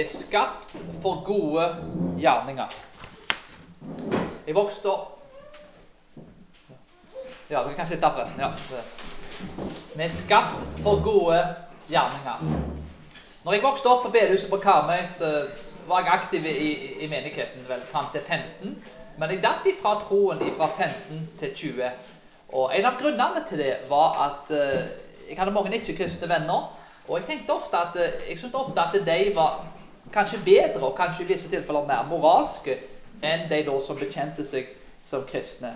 er skapt for gode gjerninger. Jeg vokste opp Ja, dere kan sitte forresten. ja. Vi er skapt for gode gjerninger. Når jeg vokste opp på bedehuset på Karmøy, så var jeg aktiv i, i menigheten vel fram til 15. Men jeg datt ifra troen fra 15 til 20. Og En av grunnene til det var at uh, jeg hadde mange ikke-kristne venner. Og jeg tenkte ofte at, uh, jeg syntes ofte at de var kanskje bedre og kanskje i visse tilfeller mer moralske enn de da som bekjente seg som kristne.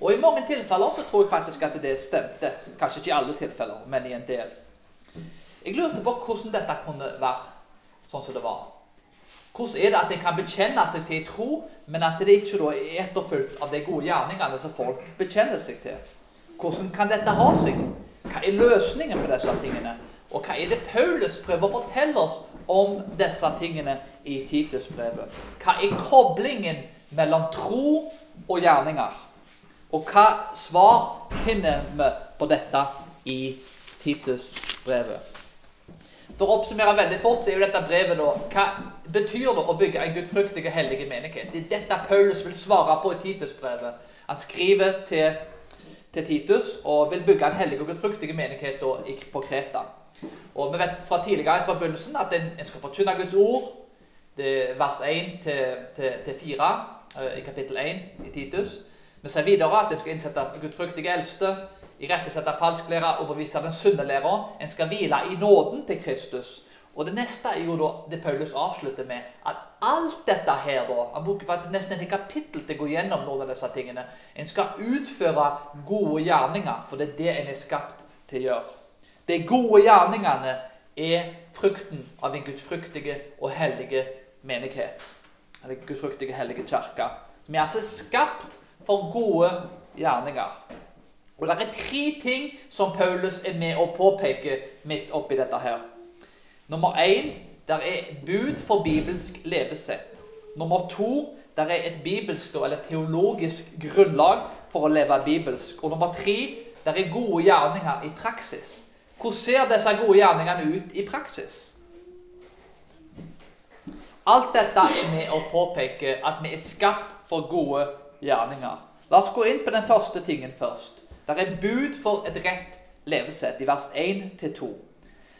Og i mange tilfeller så tror jeg faktisk at det stemte. Kanskje ikke i alle tilfeller, men i en del. Jeg lurte på hvordan dette kunne være sånn som det var. Hvordan er det at en kan bekjenne seg til tro, men at det ikke da er etterfulgt av de gode gjerningene som folk bekjenner seg til? Hvordan kan dette ha seg? Hva er løsningen på disse tingene? Og hva er det Paulus prøver å fortelle oss om disse tingene i Titusbrevet? Hva er koblingen mellom tro og gjerninger? Og hva svar finner vi på dette i Titusbrevet? For å oppsummere veldig fort, så er jo dette brevet da Hva betyr det å bygge en gudfryktig og hellig menighet? Det er dette Paulus vil svare på i Titusbrevet. Han skriver til, til, Titus og vil bygge en hellig og gudfryktig menighet da, på Kreta. Og Vi vet fra tidligere fra begynnelsen at en, en skal forkynne Guds ord. Det er vers 1 til, til, til 4 uh, i kapittel 1 i Titus. Vi ser videre at en skal innsette gudfryktige eldste irettesette falsklærer, og bevise den sunne læra. En skal hvile i nåden til Kristus. Og det neste er jo da det Paulus avslutter med, at alt dette her da, Han bruker faktisk nesten et kapittel til å gå gjennom noen av disse tingene. En skal utføre gode gjerninger, for det er det en er skapt til å gjøre. De gode gjerningene er frukten av den gudfryktige og hellige menighet. Eller gudfryktige hellige kirke. Vi er altså skapt for gode gjerninger. Og Det er tre ting som Paulus er med å påpeke midt oppi dette her. Nummer én det er bud for bibelsk levesett. Nummer to det er et bibelsk eller teologisk grunnlag for å leve bibelsk. Og nummer tre det er gode gjerninger i praksis. Hvordan ser disse gode gjerningene ut i praksis? Alt dette er med å påpeke at vi er skapt for gode gjerninger. La oss gå inn på den første tingen først. Det er bud for et rett levesett i vers 1-2.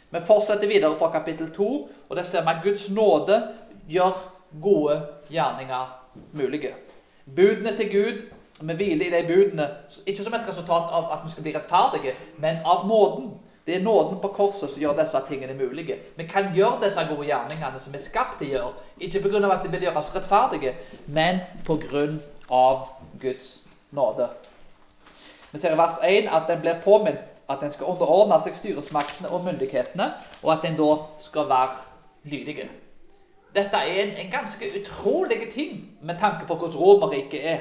Vi fortsetter videre fra kapittel 2, og der ser vi at Guds nåde gjør gode gjerninger mulige. Budene til Gud, vi hviler i de budene, ikke som et resultat av at vi skal bli rettferdige, men av nåden. Det er nåden på korset som gjør disse tingene mulige. Vi kan gjøre disse gode gjerningene som vi er skapt til å gjøre, ikke pga. at de vil gjøre oss rettferdige, men pga. Guds nåde. Vi ser i vers 1 at en blir påminnet at en skal underordne seg styresmaktene og myndighetene, og at en da skal være lydige. Dette er en, en ganske utrolig ting med tanke på hvordan Romerriket er.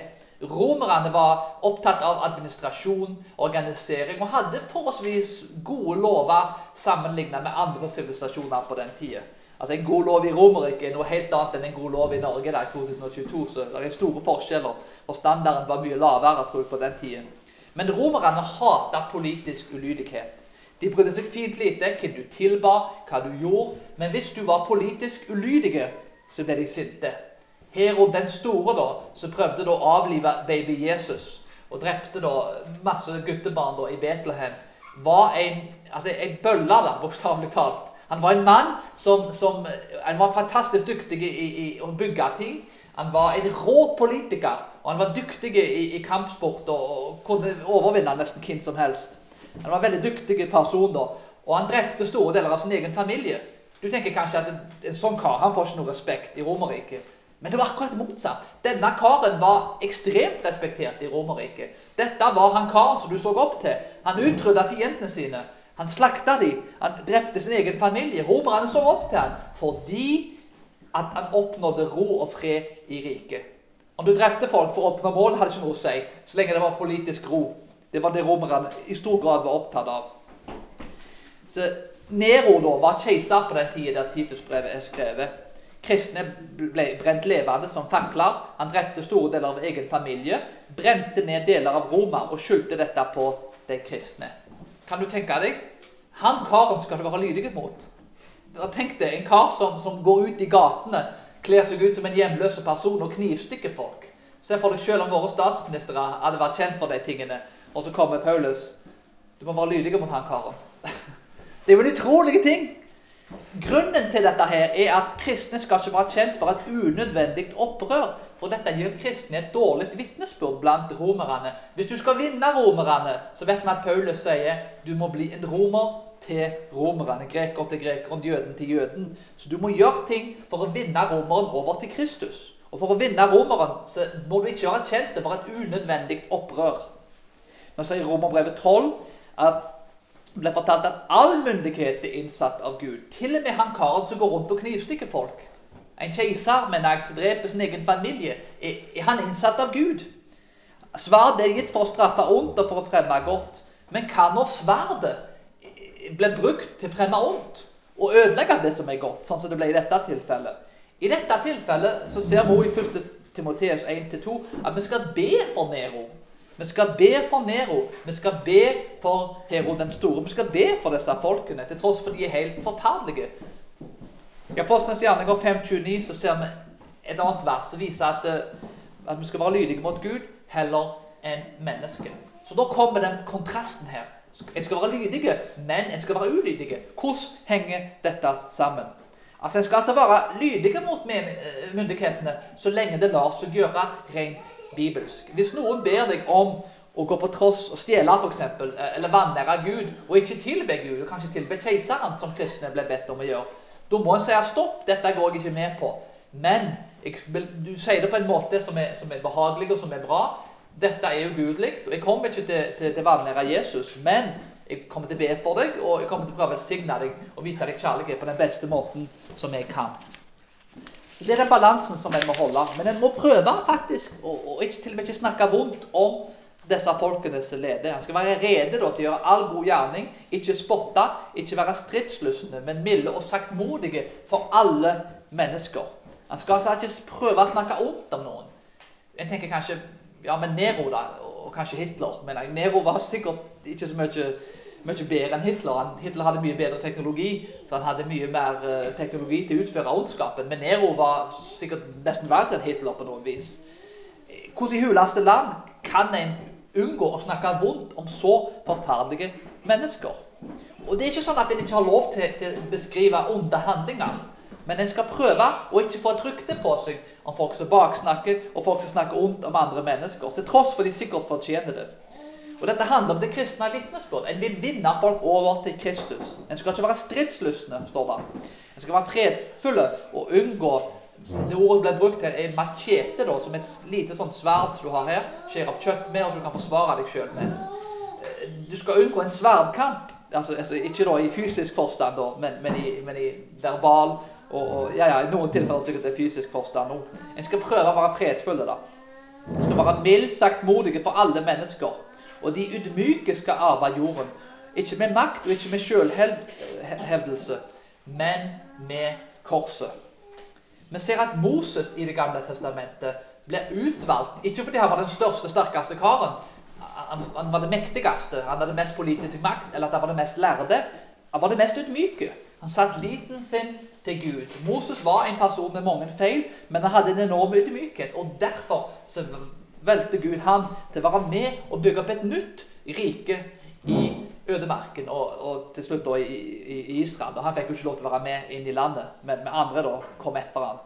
Romerne var opptatt av administrasjon, organisering, og hadde forholdsvis gode lover sammenlignet med andre sivilisasjoner på den tida. Altså En god lov i Romerriket er noe helt annet enn en god lov i Norge i 2022. Så det er store forskjeller, og standarden var mye lavere tror jeg, på den tida. Men romerne hata politisk ulydighet. De brydde seg fint lite hvem du tilba, hva du gjorde. Men hvis du var politisk ulydig, så ble de sinte. Herod den store, da, som prøvde da å avlive baby Jesus og drepte da masse guttebarn da i Betlehem, var en, altså en bølle, da, bokstavelig talt. Han var en mann som, som han var fantastisk dyktig i, i, å bygge ting. Han var en rå politiker, og han var dyktig i, i kampsport og, og, kunne overvinne nesten hvem som helst. Han var en veldig dyktig person, da, og han drepte store deler av sin egen familie. Du tenker kanskje at en, en sånn kar han får ikke noe respekt i Romerriket. Men det var akkurat motsatt. Denne karen var ekstremt respektert i Romerriket. Dette var han karen som du så opp til. Han utrydda fiendene sine. Han slakta dem. Han drepte sin egen familie. Romerne så opp til ham fordi at han oppnådde ro og fred i riket. Om du drepte folk for å oppnå mål, hadde ikke noe å si, så lenge det var politisk ro. Det var det romerne i stor grad var opptatt av. Så Nero da var keiser på den tida der Titusbrevet er skrevet. Kristne ble brent levende som fakler. Han drepte store deler av egen familie, brente ned deler av Roma og skyldte dette på de kristne. Kan du tenke deg? Han karen skal du være lydig mot. Tenk deg en kar som, som går ut i gatene, kler seg ut som en hjemløs person og knivstikker folk. Se for deg selv om våre statsministre hadde vært kjent for de tingene, og så kommer Paulus. Du må være lydig mot han karen. Det er jo en utrolig ting. Grunnen til dette her er at kristne skal ikke være kjent for et unødvendig opprør. For dette gir kristne et dårlig vitnesbyrd blant romerne. Hvis du skal vinne romerne, så vet vi at Paulus sier du må bli en romer til romerne. Greker til grekeren, jøden til jøden. Så du må gjøre ting for å vinne romeren over til Kristus. Og for å vinne romeren så må du ikke være kjent for et unødvendig opprør. Nå sier Romerbrevet 12 at ble fortalt at all myndighet er innsatt av Gud. Til og med han karen som går rundt og knivstikker folk. En keiser med en som dreper sin egen familie. Er, han innsatt av Gud? Sverdet er gitt for å straffe ondt og for å fremme godt. Men hva når sverdet blir brukt til å fremme ondt og ødelegge det som er godt, sånn som det ble i dette tilfellet? I dette tilfellet så ser vi i 1. Timoteus 1-2 at vi skal be for Nero. Vi skal be for Nero. Vi skal be for Hero den store. Vi skal be for disse folkene, til tross for de er helt forferdelige. I Apostlenes gjerninger 5.29 så ser vi et annet vers som viser at, eh, at vi skal være lydige mot Gud heller enn menneske. Så da kommer den kontrasten her. Jeg skal være lydige, men jeg skal være ulydige. Hvordan henger dette sammen? Altså, En skal altså være lydige mot eh, myndighetene så lenge det lar seg gjøre rent bibelsk. Hvis noen ber deg om å gå på tross og stjele f.eks., eh, eller vanære Gud, og ikke tilbe Gud, og kanskje tilbe keiseren, som kristne ble bedt om å gjøre, da må en si stopp, dette går jeg ikke med på. Men du sier det på en måte som er, som er, behagelig og som er bra. Dette er ugudelig, og jeg kommer ikke til, til, til vanære Jesus, men jeg kommer til å be for deg, og jeg kommer til å prøve å velsigne deg og vise deg kjærlighet på den beste måten som jeg kan. Så Det er den balansen som en må holde. Men en må prøve faktisk Og ikke, til og med ikke snakke vondt om disse folkenes leder. Han skal være rede da, til å gjøre all god gjerning, ikke spotte, ikke være stridslystne, men milde og saktmodige for alle mennesker. Han skal altså ikke prøve å snakke vondt om noen. En tenker kanskje ja, men Nero, da, og kanskje Hitler. Men Nero var sikkert ikke så mye mye bedre enn Hitler. Han, Hitler hadde mye bedre teknologi, så han hadde mye mer uh, teknologi til å utføre ondskapen. Men Nero var sikkert nesten verre enn Hitler på noe vis. Hvordan i huleste land kan en unngå å snakke vondt om så forferdelige mennesker? Og Det er ikke sånn at en ikke har lov til, til å beskrive onde handlinger. Men en skal prøve å ikke få et rykte på seg om folk som baksnakker, og folk som snakker ondt om andre mennesker, til tross for de sikkert fortjener det. Og Dette handler om det kristne vitnesbyrd. En vil vinne folk over til Kristus. En skal ikke være stridslystne, står det. En skal være fredfulle og unngå Det ordet ble brukt her er machete, da, som et lite sånt sverd du har her. Skjærer opp kjøtt med, og så du kan forsvare deg sjøl med. Du skal unngå en sverdkamp. Altså, altså, ikke da i fysisk forstand, da, men, men, i, men i verbal og, og, ja, ja, I noen tilfeller sikkert det er fysisk forstand. En skal prøve å være fredfulle. da. En skal være mildt sagt modige for alle mennesker. Og de ydmyke skal arve jorden. Ikke med makt og ikke med selvhevdelse, men med korset. Vi ser at Moses i Det gamle testamentet ble utvalgt ikke fordi han var den største, sterkeste karen. Han, var det mektigste, han hadde mest politisk makt, eller at han var det mest lærde. Han var det mest ydmyke. Han satte liten sin til Gud. Moses var en person med mange feil, men han hadde en enorm ydmykhet. Og derfor så valgte Gud han til å være med og bygge opp et nytt rike i ødemarken, og, og til slutt da i, i, Israel. Og han fikk jo ikke lov til å være med inn i landet, men med andre da kom etter han.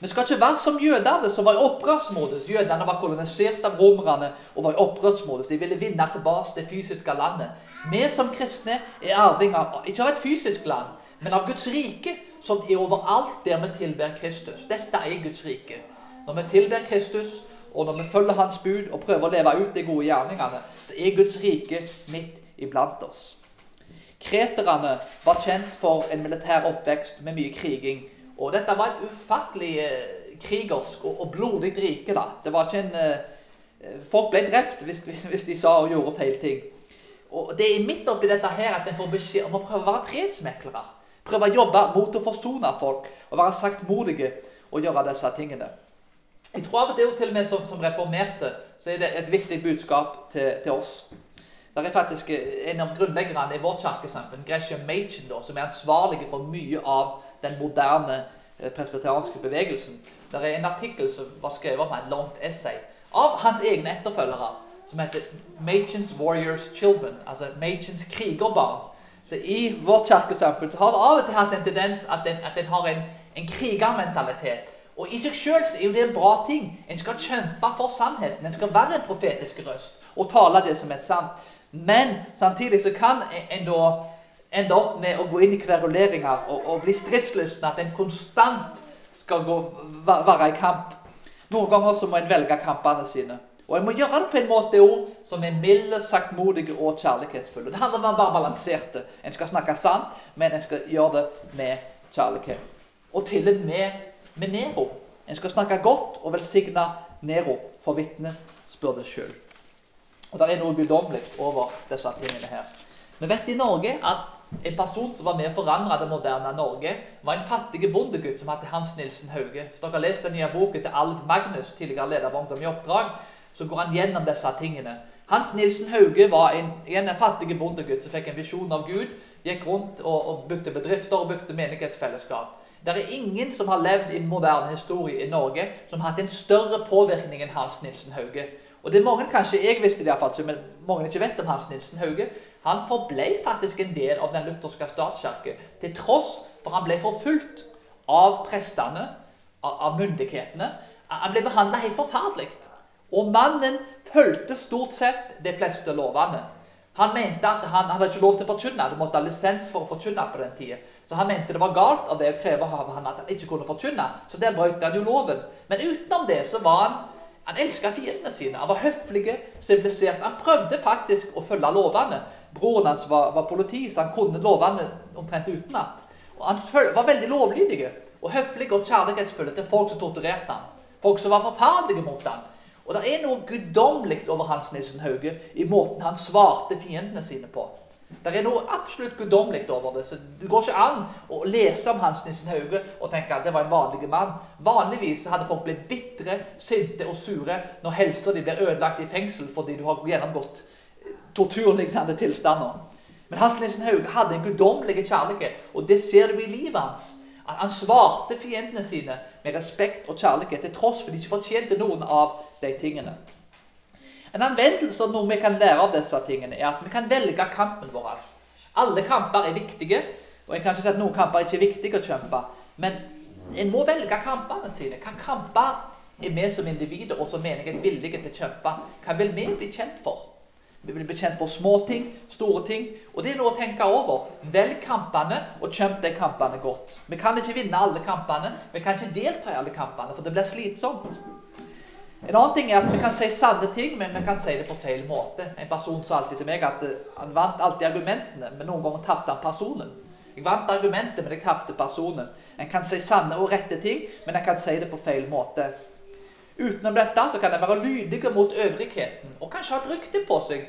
Vi skal ikke være som jødene, som var i opprørsmodus. Jødene var kolonisert av romerne og var i opprørsmodus. De ville vinne tilbake det fysiske landet. Vi som kristne er arvinger ikke av et fysisk land, men av Guds rike, som er overalt der vi tilber Kristus. Dette er Guds rike. Når vi tilber Kristus, og når vi følger Hans bud og prøver å leve ut de gode gjerningene, så er Guds rike midt iblant oss. Kreterne var kjent for en militær oppvekst med mye kriging. Og dette var et ufattelig eh, krigersk og, og, blodig rike. da. Det var ikke en, eh, folk ble drept hvis, hvis, de sa og gjorde feil ting. Og Det er midt oppi dette her at en får beskjed om å prøve å være fredsmeklere. Prøve å jobbe mot å forsone folk og være saktmodige og gjøre disse tingene. Jeg tror av og til, til og med som, som, reformerte så er det et viktig budskap til, til, oss. Det er faktisk en av grunnleggerne i vårt kirkesamfunn, Gresham Machen, da, som er ansvarlig for mye av den moderne eh, presbyterianske bevegelsen. Det er en artikkel som var skrevet om en langt essay av hans egne etterfølgere, som heter 'Machens Warriors Children', altså Machens krigerbarn. Så I vårt kirkesamfunn har det av og til hatt en tendens at en, at en har en, en krigermentalitet. Og I seg selv er jo det en bra ting. En skal kjempe for sannheten. En skal være en profetisk røst og tale det som er sant. Men samtidig så kan en da ende opp med å gå inn i kveruleringer og, og bli stridslysten. At en konstant skal gå, være i kamp. Noen ganger så må en velge kampene sine. Og en må gjøre det på en måte òg som er milde, saktmodige og kjærlighetsfulle. Det handler om å være balansert. En skal snakke sant, men en skal gjøre det med kjærlighet. Og til og med med Nero. En skal snakke godt og velsigne Nero for vitnet spør det sjøl. Og det er noe guddommelig over disse tingene her. Vi vet i Norge at en person som var med å forandre det moderne Norge, var en fattig bondegutt som het Hans Nilsen Hauge. Hvis dere har lest den nye boken til Alv Magnus, tidligere leder av Ungdom i oppdrag, så går han gjennom disse tingene. Hans Nilsen Hauge var en, en fattig bondegutt som fikk en visjon av Gud. Gikk rundt og, og bygde bedrifter og bygde menighetsfellesskap. Det er ingen som har levd i moderne historie i Norge som har hatt en større påvirkning enn Hans Nilsen Hauge. Og det er mange, kanskje jeg visste det iallfall, men mange ikke vet om Hans Nilsen Hauge. Han forble faktisk en del av den lutherske statskirke, til tross for han ble forfulgt av prestene, av myndighetene. Han ble behandla helt forferdelig. Og mannen fulgte stort sett de fleste lovene. Han mente at han hadde ikke lov til å forkynne. Du måtte ha lisens for å forkynne på den tida. Så han mente det var galt av det å kreve av han at han ikke kunne forkynne. Så der brøt han jo loven. Men utenom det så var han han elska fiendene sine. Han var høflig, sivilisert. Han prøvde faktisk å følge lovene. Broren hans var, var, politi, så han kunne lovene omtrent utenat. Han var veldig lovlydig og høflig og kjærlighetsfull til folk som torturerte ham. Folk som var forferdelige mot ham. Og det er noe guddommelig over Hans Nilsen Hauge i måten han svarte fiendene sine på. Det er noe absolutt guddommelig over det. så Det går ikke an å lese om Hans Nissen Hauge og tenke at det var en vanlig mann. Vanligvis hadde folk blitt bitre, sinte og sure når helsa de blir ødelagt i fengsel fordi du har gjennomgått torturlignende tilstander. Men Hans Nissen Hauge hadde en guddommelig kjærlighet, og det ser du i livet hans. Han svarte fiendene sine med respekt og kjærlighet, til tross for de ikke fortjente noen av de tingene. En anvendelse av noe vi kan lære av disse tingene, er at vi kan velge kampen vår. Alle kamper er viktige, og jeg kan ikke si at noen kamper er ikke viktige å kjempe. Men en må velge kampene sine. Hva kamper er vi som individer og som menighet villige til å kjempe? Hva vil vi bli kjent for? Vi vil bli kjent for små ting, store ting. Og det er noe å tenke over. Velg kampene, og kjemp de kampene godt. Vi kan ikke vinne alle kampene, vi kan ikke delta i alle kampene, for det blir slitsomt. En annen ting er at Vi kan si sanne ting, men vi kan si det på feil måte. En person sa alltid til meg at eh, han vant alltid argumentene, men noen ganger tapte han personen. Jeg vant argumentet, men jeg tapte personen. En kan si sanne og rette ting, men en kan si det på feil måte. Utenom dette så kan en være lydige mot øvrigheten, og kanskje ha et rykte på seg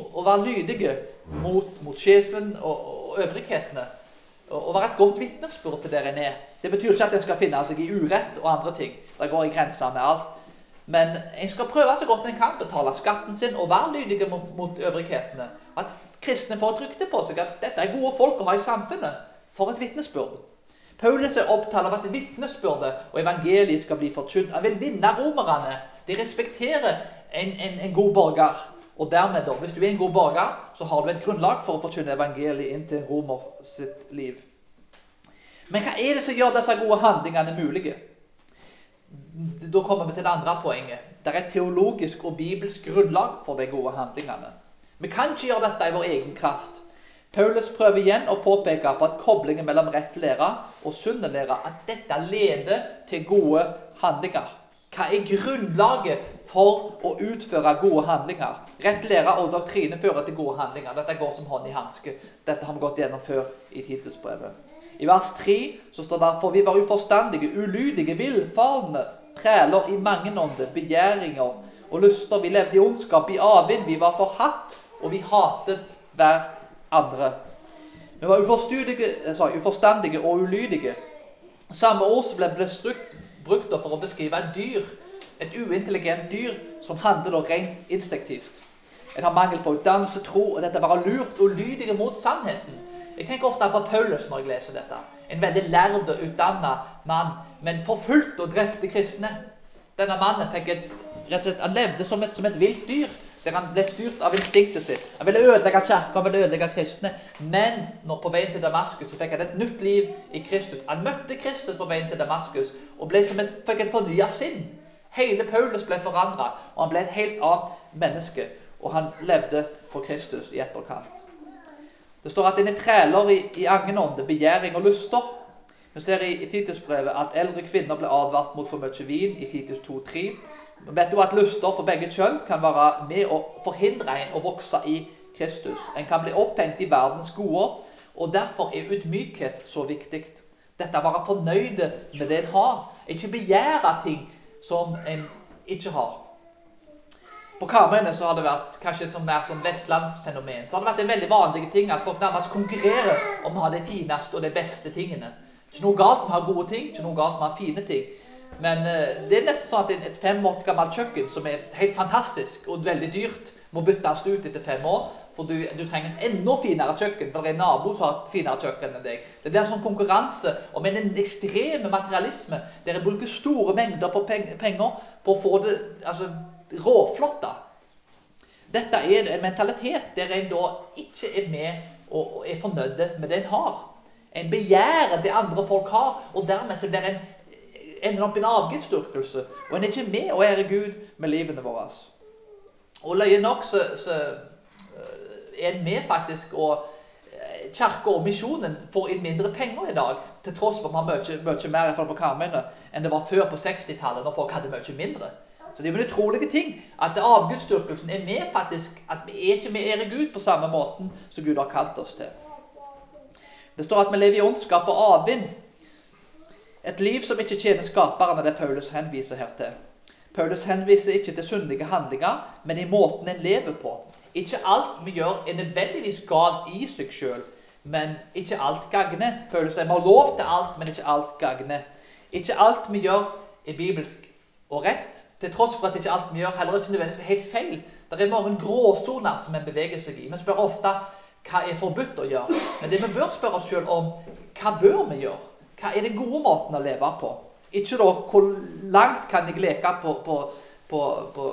å være lydige mot, mot sjefen og, og øvrighetene. Å være et godt vitnesbyrd til der en er. Det betyr ikke at en skal finne seg i urett og andre ting. Det går i grenser med alt. Men en skal prøve så godt en kan, betale skatten sin og være lydige mot, mot øvrighetene. At kristne får et rykte på seg at dette er gode folk å ha i samfunnet. For et vitnesbyrd. Paulus er opptatt av at vitnesbyrdet og evangeliet skal bli forkynt. Han vil vinne romerne. De respekterer en, en, en, god borger. Og dermed, da, hvis du er en god borger, så har du et grunnlag for å forkynne evangeliet inn til en romer sitt liv. Men hva er det som gjør disse gode handlingene mulige? Da kommer vi til det andre poenget. Det er et teologisk og bibelsk grunnlag for de gode handlingene. Vi kan ikke gjøre dette i vår egen kraft. Paulus prøver igjen å påpeke på at koblingen mellom rett lære og sunn lære at dette leder til gode handlinger. Hva er grunnlaget for å utføre gode handlinger? Rett lære og doktrine fører til gode handlinger. Dette går som hånd i hanske. Dette har vi gått gjennom før i Titusbrevet. I vers 3 så står det for vi var uforstandige, ulydige, villfarne, træler i mange ånder, begjæringer og lyster. Vi levde i ondskap, i avvind. Vi var forhatt, og vi hatet hver andre. Vi var sorry, uforstandige og ulydige. Samme ord som ble brukt, brukt for å beskrive et dyr, et uintelligent dyr som handler rent instinktivt. en har mangel på utdannelse, tro og dette være lurt og lydige mot sannheten. Jeg tenker ofte på Paulus når jeg leser dette. En veldig lærd og utdanna mann, men forfulgt og drepte kristne. Denne mannen fikk et, rett og slett, han levde som et, et vilt dyr, der han ble styrt av instinktet sitt. Han ville ødelegge kirka, han ville ødelegge kristne. Men når på veien til Damaskus så fikk han et nytt liv i Kristus. Han møtte Kristus på veien til Damaskus og ble som et, fikk et fornya sinn. Hele Paulus ble forandra, og han ble et helt annet menneske. Og han levde for Kristus i etterkant. Det står at en er træler i, i angen begjæring og lyster. Vi ser i, i Titusbrevet at eldre kvinner ble advart mot for mye vin i Titus 2,3. Vet du at lyster for begge kjønn kan være med å forhindre en å vokse i Kristus. En kan bli opphengt i verdens goder, og derfor er ydmykhet så viktig. Dette å være fornøyde med det en har. Ikke begjære ting som en ikke har. På Karmøyene så har det vært kanskje et sånn mer sånn vestlandsfenomen. Så har det vært en veldig vanlig ting at folk nærmest konkurrerer om å ha de fineste og de beste tingene. Ikke noe galt med å ha gode ting, ikke noe galt med å ha fine ting. Men uh, det er nesten sånn at et fem år gammelt kjøkken som er helt fantastisk og veldig dyrt, må byttes ut etter fem år. For du, du trenger et enda finere kjøkken, for det er en nabo som har et finere kjøkken enn deg. Det blir en sånn konkurranse om en ekstreme materialisme, der en bruker store mengder på penger på å få det altså, råflotte. Dette er en mentalitet der en da ikke er med og er fornøyd med det en har. En begjærer det andre folk har, og dermed så blir en ender opp i en avgudsdyrkelse. Og en er ikke med å ære Gud med livene våre. Og løye nok så, så eh, er en med faktisk og Kirka og misjonen får inn mindre penger i dag, til tross for at man har mye, mye mer på Karmøyene enn det var før på 60-tallet, når folk hadde mye mindre. Så det er vel utrolige ting at avgudsdyrkelsen er med faktisk, at vi er ikke med ære Gud på samme måten som Gud har kalt oss til. Det står at vi lever i ondskap og avvind. Et liv som ikke tjener skaperen, er det Paulus henviser her til. Paulus henviser ikke til syndige handlinger, men i måten en lever på. Ikke alt vi gjør, er nødvendigvis galt i seg sjøl, men ikke alt gagner. Paulus sier vi har lov til alt, men ikke alt gagner. Ikke alt vi gjør, er bibelsk og rett, til tross for at ikke alt vi gjør, heller ikke nødvendigvis er helt feil. Det er mange gråsoner som en beveger seg i. Vi spør ofte hva er forbudt å gjøre. Men det vi bør spørre oss sjøl om, hva bør vi gjøre? Hva er den gode måten å leve på? Ikke da hvor langt kan jeg leke på, på, på, på,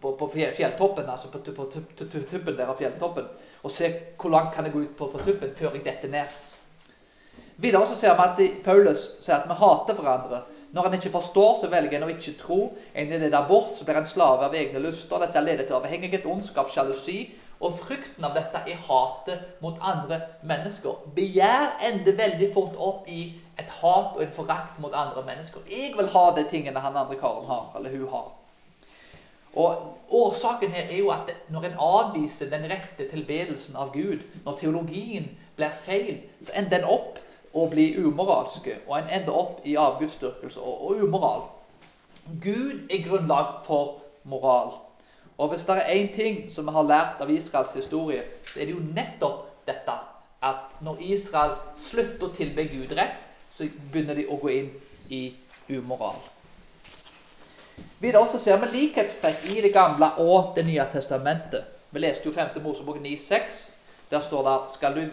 på, på fjelltoppen, altså på, tuppen der av fjelltoppen, og se hvor langt kan jeg gå ut på, på tuppen før jeg detter ned. Videre så ser vi at Paulus sier at vi hater hverandre. Når en ikke forstår, så velger en å ikke tro. En er ledet bort, så blir en slave av egne lyster. Dette leder til avhengighet, ondskap, sjalusi. Og frykten av dette er hatet mot andre mennesker. Begjær ender veldig fort opp i et hat og en forakt mot andre mennesker. Jeg vil ha de tingene han andre karen har, eller hun har. Og Årsaken her er jo at når en avviser den rette tilbedelsen av Gud, når teologien blir feil, så ender den opp å bli umoralske, og en ender opp i avgudsdyrkelse og, og umoral. Gud er grunnlag for moral. Og hvis det er én ting som vi har lært av Israels historie, så er det jo nettopp dette at når Israel slutter å tilbe Gud rett, så begynner de å gå inn i umoral. Videre også ser vi likhetstrekk i Det gamle og Det nye testamentet. Vi leste jo 5. Mosebok 9,6. Der står det skal du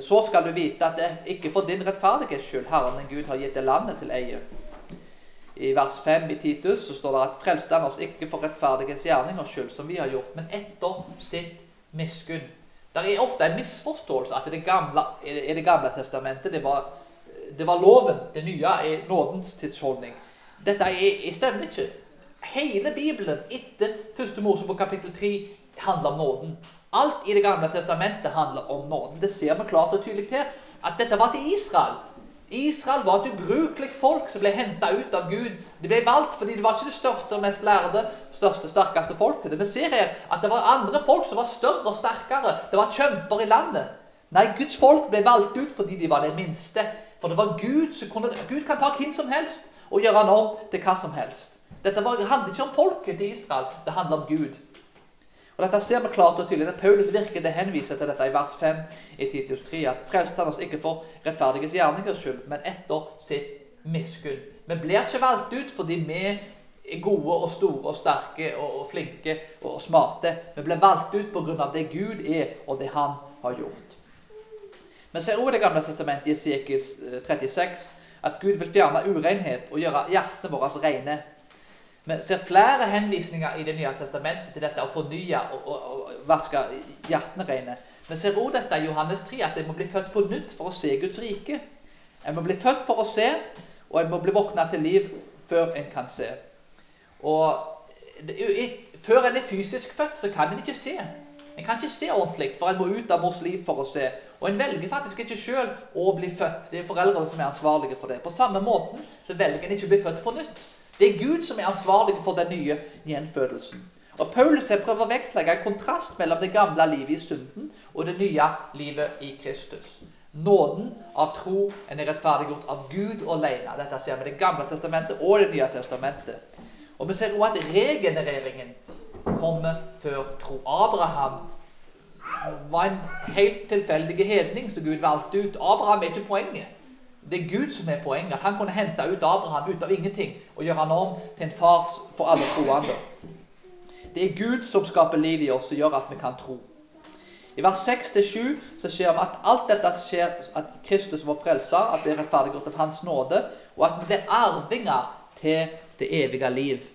så skal du vite at det ikke for din rettferdighets skyld Herren din Gud har gitt det landet til eie. I vers 5 i Titus så står det at frelste han oss ikke for rettferdighetsgjerningers skyld, som vi har gjort, men etter sitt miskunn. Det er ofte en misforståelse at i det gamle testamentet det var, det var loven, det nye er nådens tidsholdning. Dette er, stemmer ikke. Hele Bibelen etter 1. Mosebok kapittel 3 handler om nåden. Alt i Det gamle testamentet handler om nåden. Det ser vi klart og tydelig til. At dette var til Israel. Israel var et ubrukelig folk som ble henta ut av Gud. De ble valgt fordi de var ikke det største og mest lærde, største, sterkeste folket. Vi ser her at det var andre folk som var større og sterkere. Det var kjemper i landet. Nei, Guds folk ble valgt ut fordi de var det minste. For det var Gud som kunne Gud kan ta hvem som helst og gjøre han om til hva som helst. Dette handler ikke om folket til Israel, det handler om Gud. Og Dette ser vi klart og tydelig. at Paulus virker det henviser til dette i vers 5 i Titius 3. At frelst han oss ikke for rettferdiges gjerningers skyld, men etter sitt miskunn. Vi blir ikke valgt ut fordi vi er gode og store og sterke og, flinke og, smarte. Vi ble valgt ut pga. det Gud er, og det Han har gjort. Vi ser også Det gamle testamentet i Esekiel 36 at Gud vil fjerne urenhet og gjøre hjertene våre rene. Vi ser flere henvisninger i Det nye testamentet til dette å fornye og, og, og vaske hjertene rene. Vi ser også dette i Johannes 3, at en må bli født på nytt for å se Guds rike. En må bli født for å se, og en må bli våkna til liv før en kan se. Og Før en er fysisk født, så kan en ikke se. En kan ikke se ordentlig, for en må ut av mors liv for å se. Og en velger faktisk ikke sjøl å bli født. Det er foreldrene som er ansvarlige for det. På samme måten så velger en ikke å bli født på nytt. Det er Gud som er ansvarlig for den nye gjenfødelsen. Og Paulus prøver å vektlegge en kontrast mellom det gamle livet i synden og det nye livet i Kristus. Nåden av tro en er rettferdiggjort av Gud alene. Dette ser vi i Det gamle testamentet og Det nye testamentet. Og Vi ser også at regenereringen kommer før tro. Abraham var en helt tilfeldig hedning som Gud valgte ut. Abraham er ikke poenget. Det er Gud som er poenget. At han kunne hente ut Abraham ut av ingenting og gjøre han om til en far for alle troende. Det er Gud som skaper liv i oss og gjør at vi kan tro. I vers 6-7 så ser vi at alt dette skjer at Kristus var frelser, at vi er rettferdiggjort av Hans nåde, og at vi blir arvinger til det evige liv.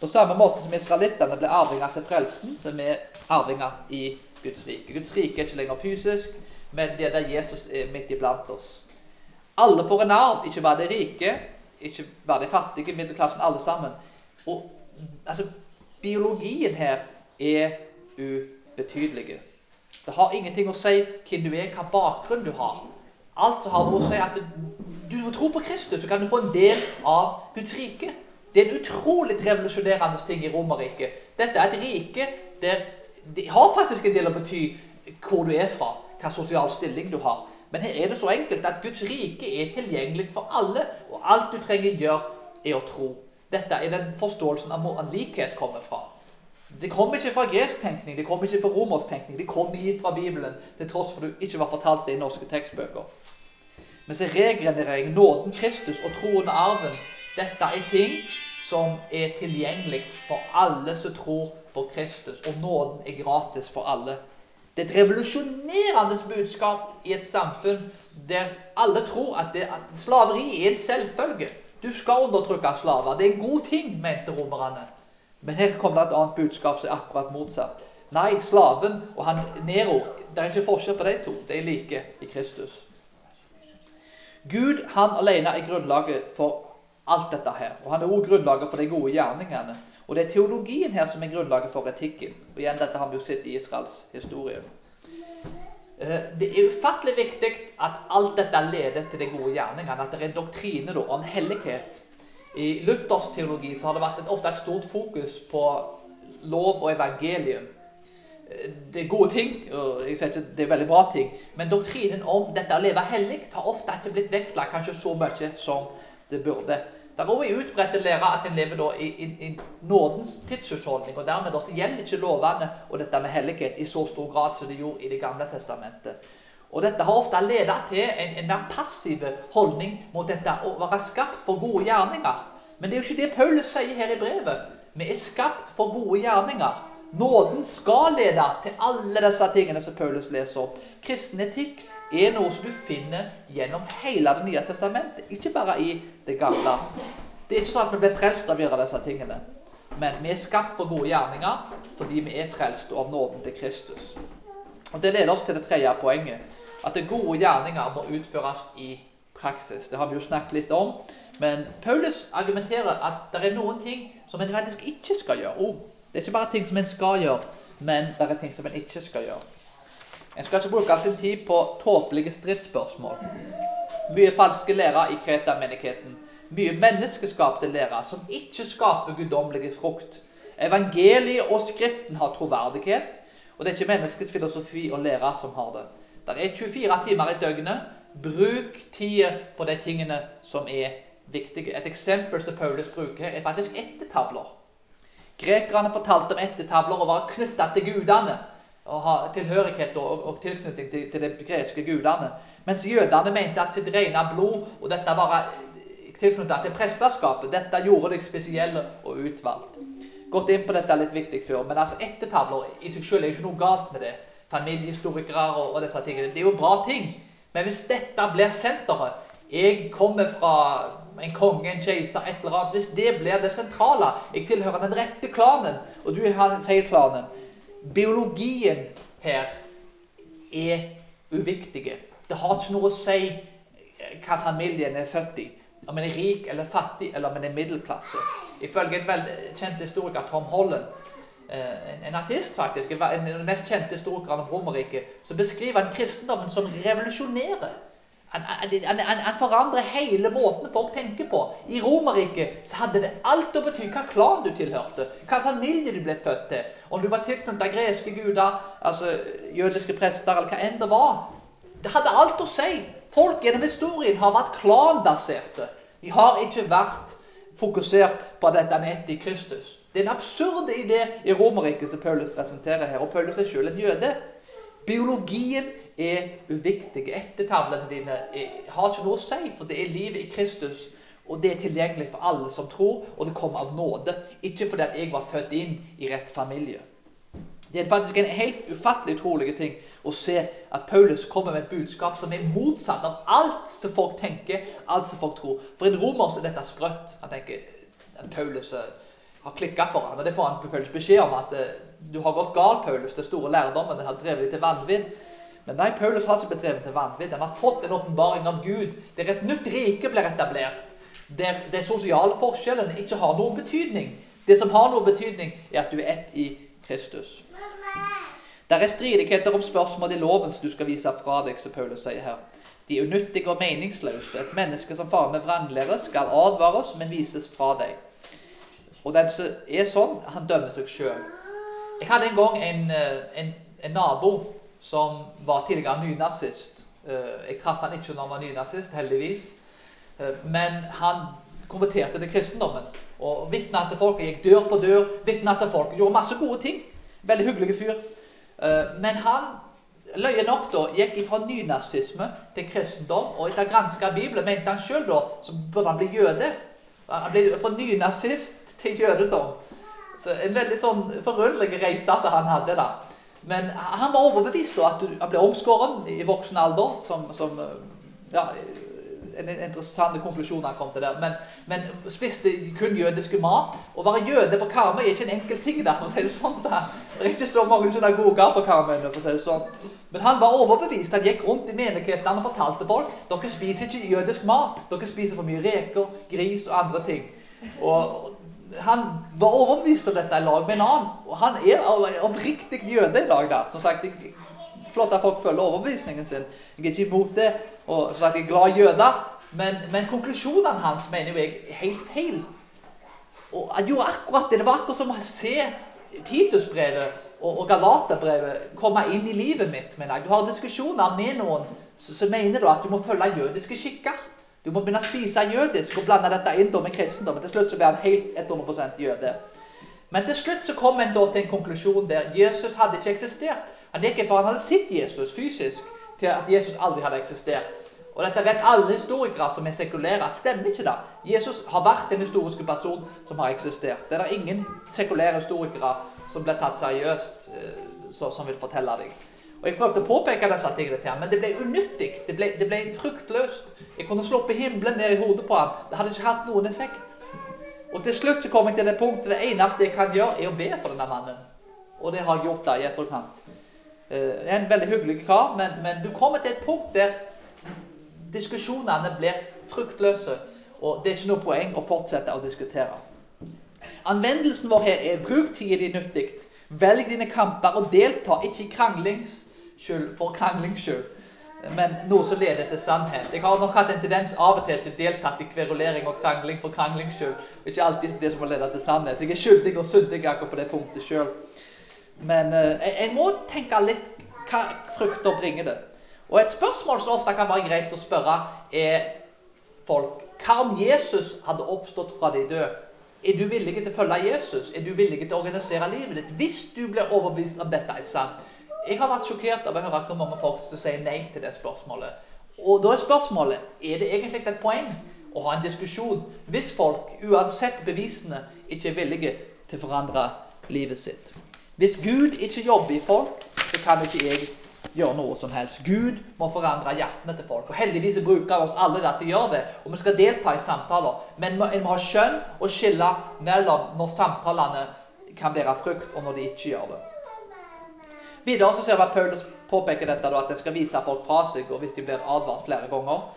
På samme måte som israelittene ble arvinger til frelsen, så er vi arvinger i Guds rike. Guds rike er ikke lenger fysisk, men det er der Jesus er midt iblant oss. Alle får en arv, ikke bare de rike, ikke bare de fattige, middelklassen, alle sammen. Og altså, Biologien her er ubetydelig. Det har ingenting å si hvem du er, hva bakgrunn du har. Alt som har noe å si at du må tro på Kristus, så kan du få en del av Guds rike. Det er en utrolig revolusjonerende ting i Romerriket. Dette er et rike der det har faktisk en del å bety hvor du er fra, hva sosial stilling du har. Men her er det så enkelt at Guds rike er tilgjengelig for alle, og alt du trenger gjøre, er å tro. Dette er den forståelsen av hvor likhet kommer fra. Det kommer ikke fra gresk tenkning, det kommer ikke fra romersk tenkning. Det kommer fra Bibelen, til tross for at du ikke var fortalt det i norske tekstbøker. Men så regenerering, nåden, Kristus og troen og arven, dette er ting som er tilgjengelig for alle som tror på Kristus, og nåden er gratis for alle. Det er et revolusjonerende budskap i et samfunn der alle tror at, det, at slaveri er en selvfølge. Du skal undertrykke slaver. Det er en god ting, mente romerne. Men her kommer det et annet budskap som er akkurat motsatt. Nei, slaven og han Nero Det er ikke forskjell på de to. De er like i Kristus. Gud han alene er grunnlaget for alt dette her. Og han er også grunnlaget for de gode gjerningene. Og det er teologien her som er grunnlaget for etikken. Og igjen, dette har vi jo sett i Israels historie. Eh, det er ufattelig viktig at alt dette leder til de gode gjerningene. At det er doktrine da, om hellighet. I Luthers teologi så har det vært et, ofte et stort fokus på lov og evangelium. Eh, det er gode ting, og jeg sier ikke det er veldig bra ting, men doktrinen om dette å leve hellig har ofte ikke blitt vektlagt kanskje så mye som det burde. Det er også utbredte lære at en lever i, i, i, nådens tidshusholdning. og Dermed også gjelder ikke lovene og dette med hellighet i så stor grad som det gjorde i Det gamle testamentet. Og Dette har ofte ledet til en, en mer passiv holdning mot dette å være skapt for gode gjerninger. Men det er jo ikke det Paulus sier her i brevet. Vi er skapt for gode gjerninger. Nåden skal lede til alle disse tingene som Paulus leser. Kristen etikk er noe som du finner gjennom hele Det nye testamentet, ikke bare i det gamle. Det er ikke sånn at vi blir frelst av å gjøre disse tingene. Men vi er skapt for gode gjerninger fordi vi er frelst av nåden til Kristus. Og Det leder oss til det tredje poenget. At det gode gjerninger må utføres i praksis. Det har vi jo snakket litt om. Men Paulus argumenterer at det er noen ting som en faktisk ikke skal gjøre. Oh, det er ikke bare ting som en skal gjøre, men det er ting som en ikke skal gjøre. En skal ikke bruke sin tid på tåpelige stridsspørsmål. Mye falske lærer i Kreta-menigheten. Mye menneskeskapte lærer som ikke skaper guddommelig frukt. Evangeliet og Skriften har troverdighet, og det er ikke menneskets filosofi og lære som har det. Det er 24 timer i døgnet. Bruk tida på de tingene som er viktige. Et eksempel som Paulus bruker, er faktisk ettertavler. Grekerne fortalte om ettertavler og var knytta til gudene å ha tilhørighet og, og tilknytning til, til, de greske gudene. Mens jødene mente at sitt rene blod og dette var tilknyttet til presteskapet. Dette gjorde deg spesiell og utvalgt. Gått inn på dette litt viktig før, men altså ettertavler i seg selv er ikke noe galt med det. Familiehistorikere og, og disse tingene. Det er jo bra ting. Men hvis dette blir senteret Jeg kommer fra en konge, en keiser, et eller annet. Hvis det blir det sentrale Jeg tilhører den rette klanen, og du har den feil klanen. Biologien her er uviktige. Det har ikke noe å si hva familien er født i. Om en er rik eller fattig, eller om en er middelklasse. Ifølge en veldig kjent historiker, Tom Holland, eh, en artist faktisk, en av de mest kjente historikerne om Romerriket, så beskriver han kristendommen som revolusjonerer. Han, han, han, han, forandrer hele måten folk tenker på. I Romerriket så hadde det alt å bety hva klan du tilhørte, hva familie du ble født til. Om du var tilknyttet greske guder, altså jødiske prester, eller hva enn det var. Det hadde alt å si. Folk gjennom historien har vært klanbaserte. De har ikke vært fokusert på dette nettet i Kristus. Det er en absurd idé i Romerriket som Paulus presenterer her. Og Paulus er selv en jøde. Biologien er uviktig. Ettertavlene dine er, har ikke noe å si, for det er livet i Kristus. Og det er tilgjengelig for alle som tror, og det kommer av nåde. Ikke fordi at jeg var født inn i rett familie. Det er faktisk en helt ufattelig utrolig ting å se at Paulus kommer med et budskap som er motsatt av alt som folk tenker, alt som folk tror. For en romer så er dette sprøtt. Han tenker at Paulus eh, har klikka for ham. Og det får han Paulus beskjed om at eh, du har gått galt, Paulus. Det store lærdommen har drevet deg til vanvidd. Men nei, Paulus har ikke bedrevet til vanvidd. Han har fått en åpenbaring av Gud. Der et nytt rike blir etablert. Der de sosiale forskjellene ikke har noen betydning. Det som har noen betydning, er at du er ett i Kristus. Der er stridigheter om spørsmål i loven som du skal vise fra deg, som Paulus sier her. De unyttige og meningsløse. Et menneske som farer med vranglære, skal advares, men vises fra deg. Og den som er sånn, han dømmer seg sjøl. Jeg hadde en gang en, eh, en, en nabo som var tidligere nynazist. Eh, jeg traff han ikke når han var nynazist, heldigvis. Eh, men han konverterte til kristendommen. Og vitna til folk. Jeg gikk dør på dør, vitna til folk. Gjorde masse gode ting. Veldig hyggelig fyr. Men han løye nok da, gikk fra nynazisme til kristendom. Og etter å granske Bibelen mente han sjøl da så burde han bli jøde. Han ble fra nynazist til jødedom. Så En veldig sånn forunderlig reise at han hadde. da. Men han var overbevist da at han ble omskåren i voksen alder. som, som ja, en interessant konklusjon han kom til der. Men, men spiste kun jødiske mat. Å være jøde på Karmøy er ikke en enkel ting. der, for å si Det sånn da. Det er ikke så mange synagoger på Karmøy. for å si det sånn. Men han var overbevist. Han gikk rundt i menighetene og fortalte folk dere spiser ikke jødisk mat. Dere spiser for mye reker, gris og andre ting. Og han var overbevist om dette i lag med en annen. Og han er oppriktig jøde i dag. da. Som sagt, Flott at folk følger overbevisningen sin. Jeg er ikke imot det. og så Jeg er glad jøder. Men, men konklusjonene hans mener jeg er helt feil. Og Han gjorde akkurat det. Det var akkurat som å se Titusbrevet og, og Galaterbrevet komme inn i livet mitt. mener jeg. Du har diskusjoner med noen som mener at du må følge jødiske skikker. Du må begynne å spise jødisk og blande dette inn med kristendommen. Til slutt så blir han helt 100 jøde. Men til slutt så kom en da til en konklusjon der Jesus hadde ikke eksistert. Han gikk fra han hadde sett Jesus fysisk, til at Jesus aldri hadde eksistert. Og dette vet alle historikere som er sekulære, at stemmer ikke det. Jesus har vært en historisk person som har eksistert. Det er det ingen sekulære historikere som blir tatt seriøst, eh, som vil fortelle deg. Og Jeg prøvde å påpeke disse tingene til ham, men det ble unyttig. Det ble, det ble fruktløst. Jeg kunne sluppet himmelen ned i hodet på ham. Det hadde ikke hatt noen effekt. Og til slutt så kom jeg til det punktet det eneste jeg kan gjøre, er å be for denne mannen. Og det har jeg gjort da i etterkant. Eh, en veldig hyggelig kar, men, men, du kommer til et punkt der diskusjonene blir fruktløse. Og det er ikke noe poeng å fortsette å diskutere. Anvendelsen vår her er bruk tida di nyttig. Velg dine kamper og delta ikke i kranglings skyld for kranglings skyld, men noe som leder til sannhet. Jeg har nok hatt en tendens av og til til deltatt i kverulering og krangling for kranglings skyld. Ikke alltid det som må lede til sannhet. Så jeg er skyldig og syndig akkurat på det punktet sjøl. Men eh, jeg må tenke litt hva frukter bringer det. Og Et spørsmål som ofte kan være greit å spørre, er folk Hva om Jesus hadde oppstått fra de døde? Er du villig til å følge Jesus? Er du villig til å organisere livet ditt? Hvis du blir overbevist om dette er sant. Jeg har vært sjokkert av å høre hvor mange folk som sier nei til det spørsmålet. Og da er spørsmålet er det egentlig et poeng å ha en diskusjon hvis folk, uansett bevisene, ikke er villige til å forandre livet sitt. Hvis Gud ikke jobber i folk, så kan ikke jeg gjøre noe som helst. Gud må forandre hjertene til folk. Og Heldigvis bruker oss alle til å gjøre det, og vi skal delta i samtaler. Men en må ha skjønn og skille mellom når samtalene kan bære frukt, og når de ikke gjør det. Videre så ser vi at Paulus påpeker dette da, at en skal vise folk fra seg, og hvis de blir advart flere ganger.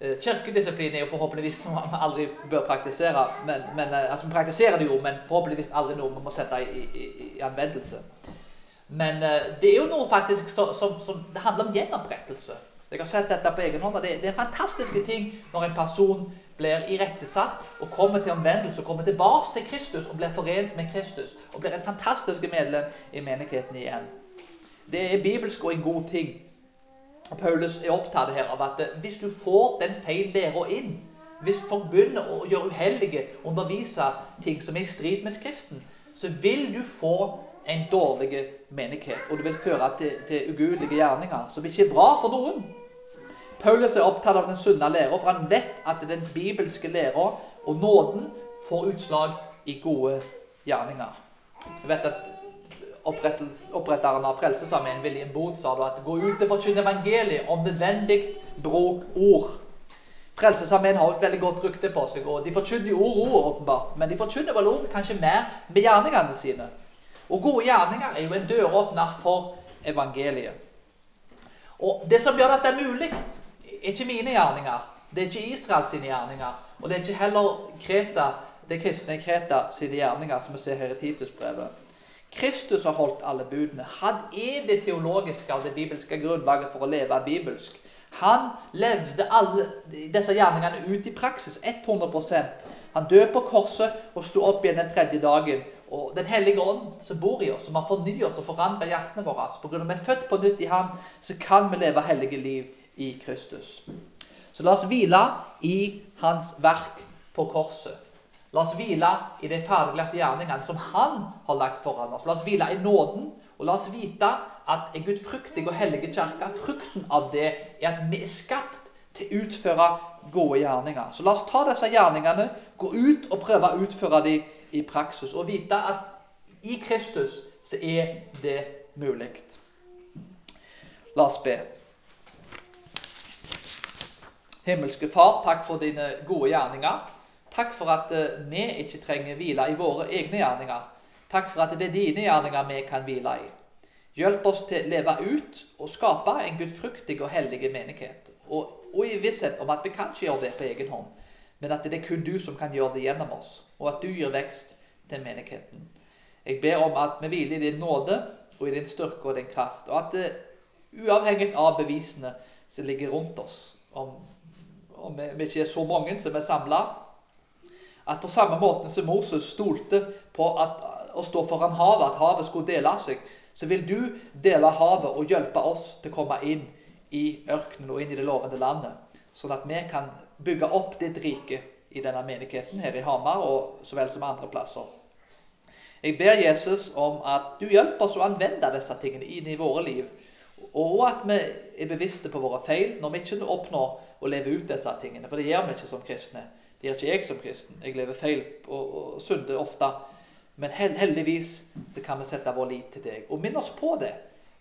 Eh, kirkedisiplin er jo forhåpentligvis noe man aldri bør praktisere. Men, men, eh, altså Vi praktiserer det jo, men forhåpentligvis aldri noe vi må sette i, i, i anvendelse. Men uh, det er jo noe faktisk som, som, som, det handler om gjenopprettelse. Jeg har sett dette på egen hånd. Det, det er fantastiske ting når en person blir irettesatt og kommer til omvendelse og kommer tilbake til Kristus og blir forent med Kristus og blir et fantastisk medlem i menigheten igjen. Det er bibelsk og en god ting. Paulus er opptatt her av at hvis du får den feil læra inn, hvis folk begynner å gjøre uheldige, undervise ting som er i strid med Skriften, så vil du få en dårlig menighet, og det vil føre til, til ugudelige gjerninger, som ikke er bra for noen. Paulus er opptatt av den sunne læra, for han vet at den bibelske læra og nåden får utslag i gode gjerninger. Jeg vet at Oppretteren av Frelsesarmeen, William Boot, sa da at gå ut og forkynne evangeliet, om nødvendig bruk ord. Frelsesarmeen har et veldig godt rykte på seg, og de forkynner jo ord, ord åpenbart, men de forkynner vel ord kanskje mer med gjerningene sine. Og gode gjerninger er jo en døråpner for evangeliet. Og Det som gjør dette mulig, er ikke mine gjerninger. Det er ikke Israels gjerninger. Og det er ikke heller Kreta, det kristne Kreta sine gjerninger, som vi ser her i Titusbrevet. Kristus har holdt alle budene. Han er det teologiske og det bibelske grunnlaget for å leve bibelsk. Han levde alle disse gjerningene ut i praksis. 100% Han døde på korset og sto opp igjen den tredje dagen og Den hellige ånd som bor i oss, som har fornyet oss og forandret hjertene våre. Altså, på grunn av at vi er født på nytt i Han, så kan vi leve hellige liv i Kristus. Så la oss hvile i Hans verk på korset. La oss hvile i de ferdiglagte gjerningene som Han har lagt foran oss. La oss hvile i nåden, og la oss vite at en gudfryktig og hellig kirke, frukten av det er at vi er skapt til å utføre gode gjerninger. Så la oss ta disse gjerningene, gå ut og prøve å utføre dem i praksis. Og vite at i Kristus så er det mulig. La oss be. Himmelske Far, takk for dine gode gjerninger. Takk for at eh, vi ikke trenger hvile i våre egne gjerninger. Takk for at det er dine gjerninger vi kan hvile i. Hjelp oss til å leve ut og skape en gudfryktig og hellig menighet. Og, og, i visshet om at vi kan ikke gjøre det på egen hånd, men at det er kun du som kan gjøre det gjennom oss og at du gir vekst til menigheten. Jeg ber om at vi hviler i din nåde og i din styrke og din kraft, og at det, uavhengig av bevisene som ligger rundt oss, om, om vi ikke er så mange som er samla, at på samme måte som Moses stolte på at, å stå foran havet, at havet skulle dele seg, så vil du dele havet og hjelpe oss til å komme inn i ørkenen og inn i det lovende landet, sånn at vi kan bygge opp ditt rike i denne menigheten her i Hamar, og så vel som andre plasser. Jeg ber Jesus om at du hjelper oss å anvende disse tingene inn i våre liv, og at vi er bevisste på våre feil når vi ikke oppnår å leve ut disse tingene. For det gjør vi ikke som kristne. Det gjør ikke jeg som kristen. Jeg lever feil og, og synder ofte. Men heldigvis så kan vi sette vår lit til deg. Og minn oss på det.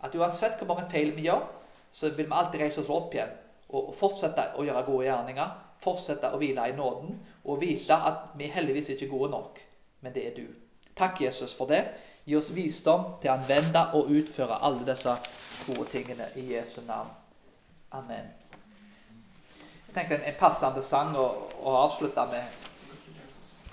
At uansett hvor mange feil vi gjør, så vil vi alltid reise oss opp igjen og fortsette å gjøre gode gjerninger fortsette å hvile i nåden og vite at vi heldigvis ikke er gode nok, men det er du. Takk, Jesus, for det. Gi oss visdom til å anvende og utføre alle disse gode tingene i Jesu navn. Amen. Tenkte en, passende sang å, å avslutte med.